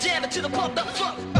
Jam it to the pump, the funk.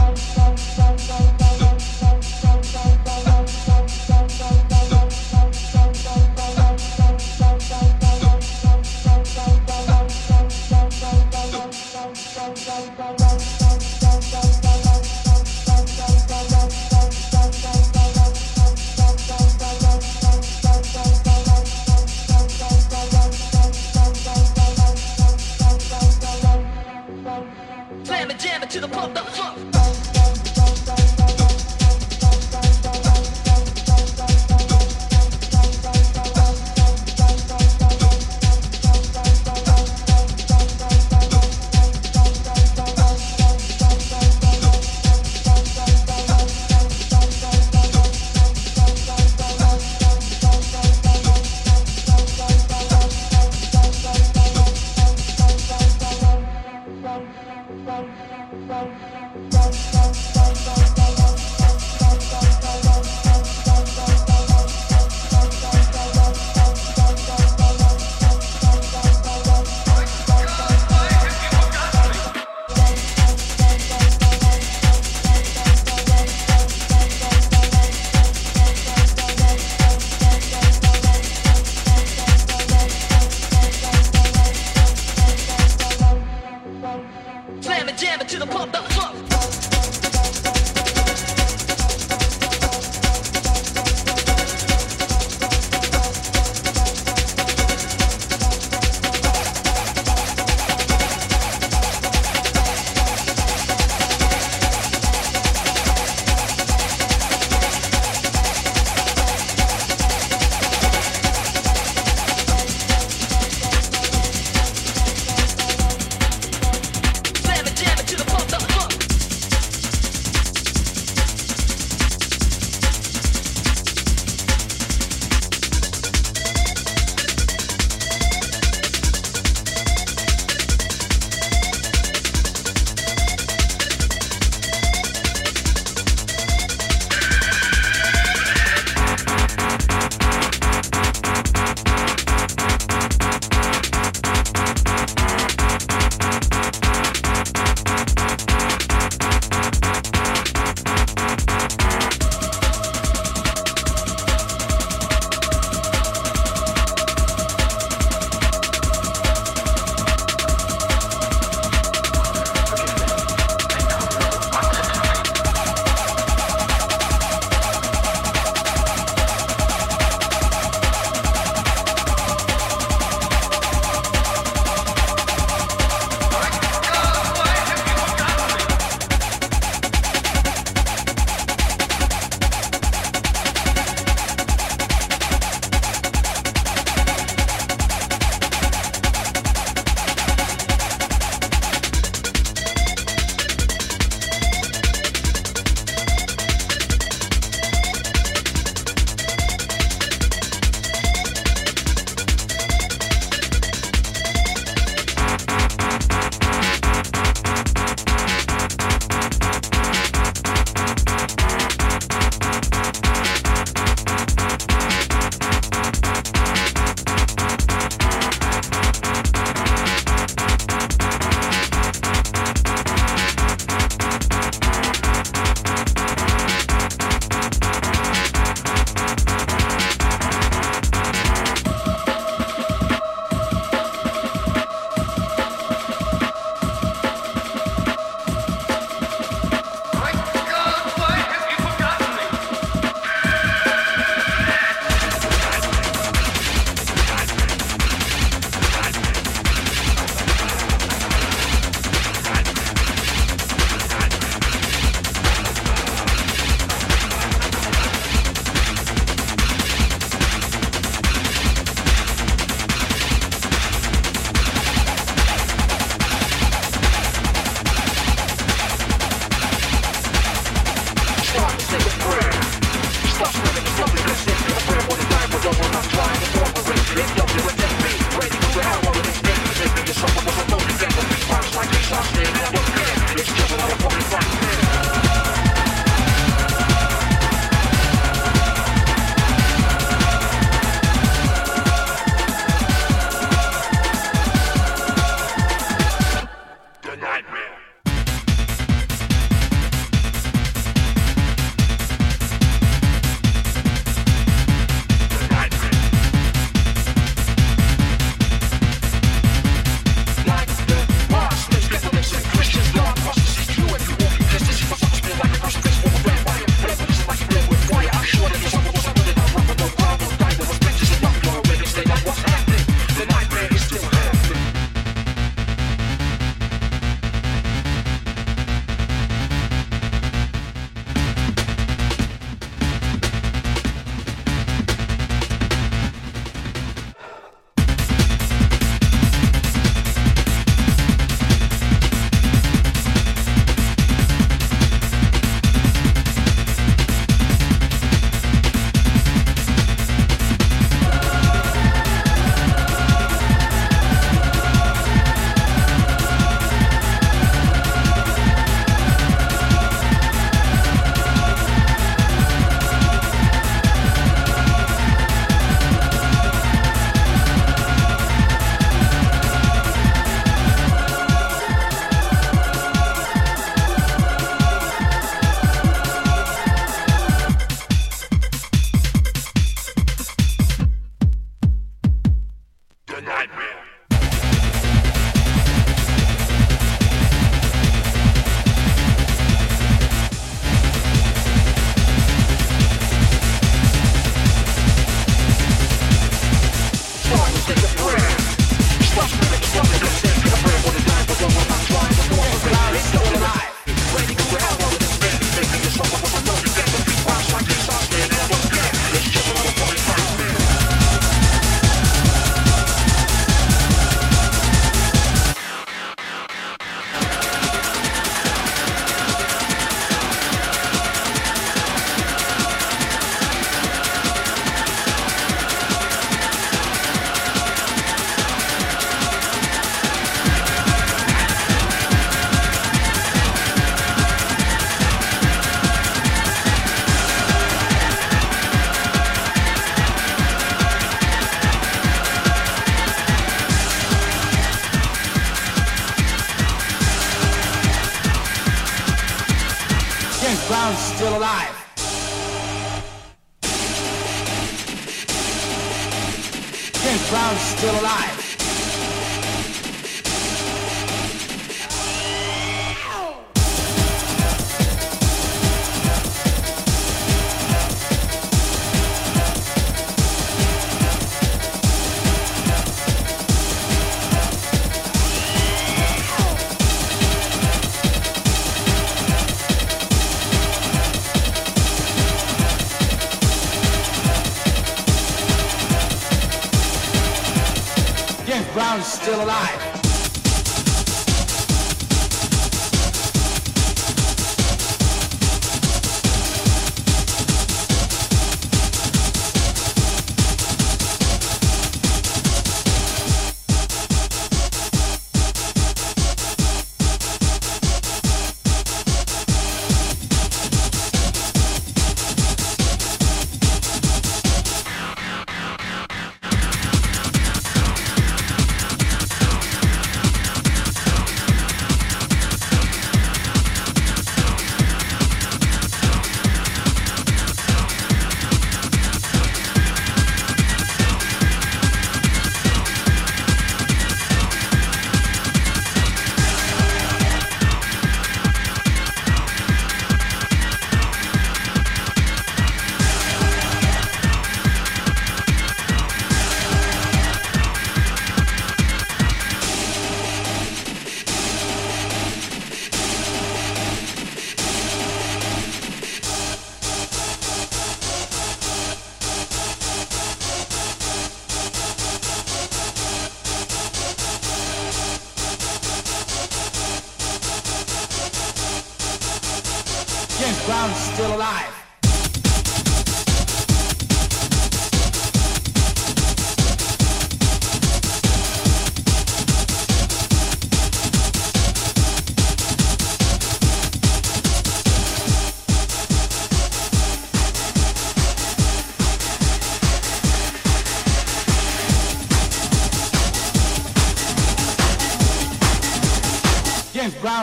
Brown's still alive.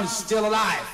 is still alive.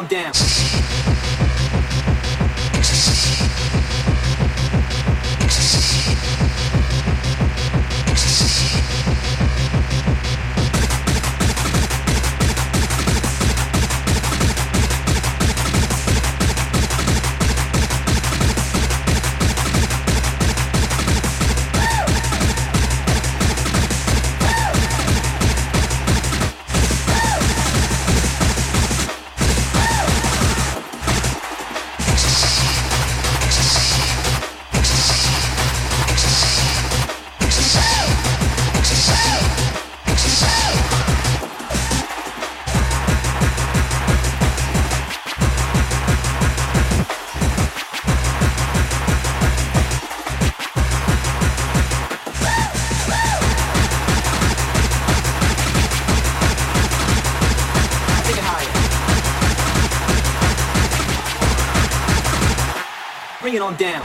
I'm down. down.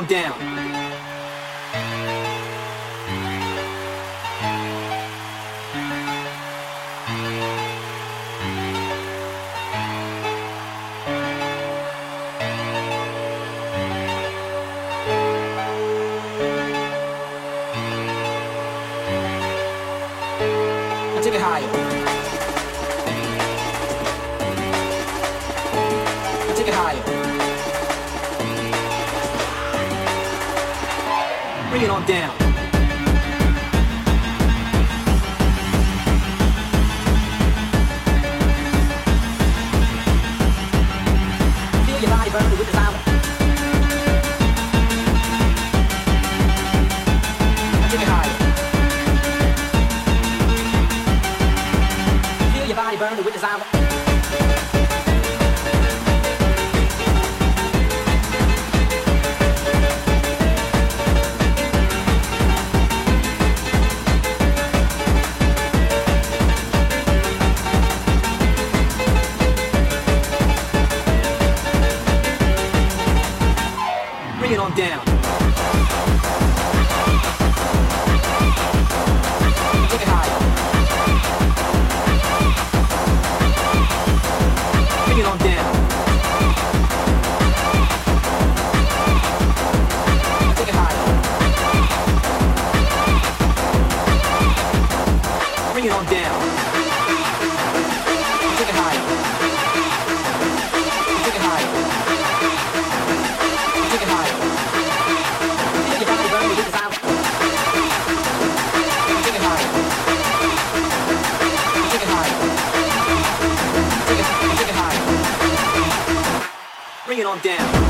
calm down. on down.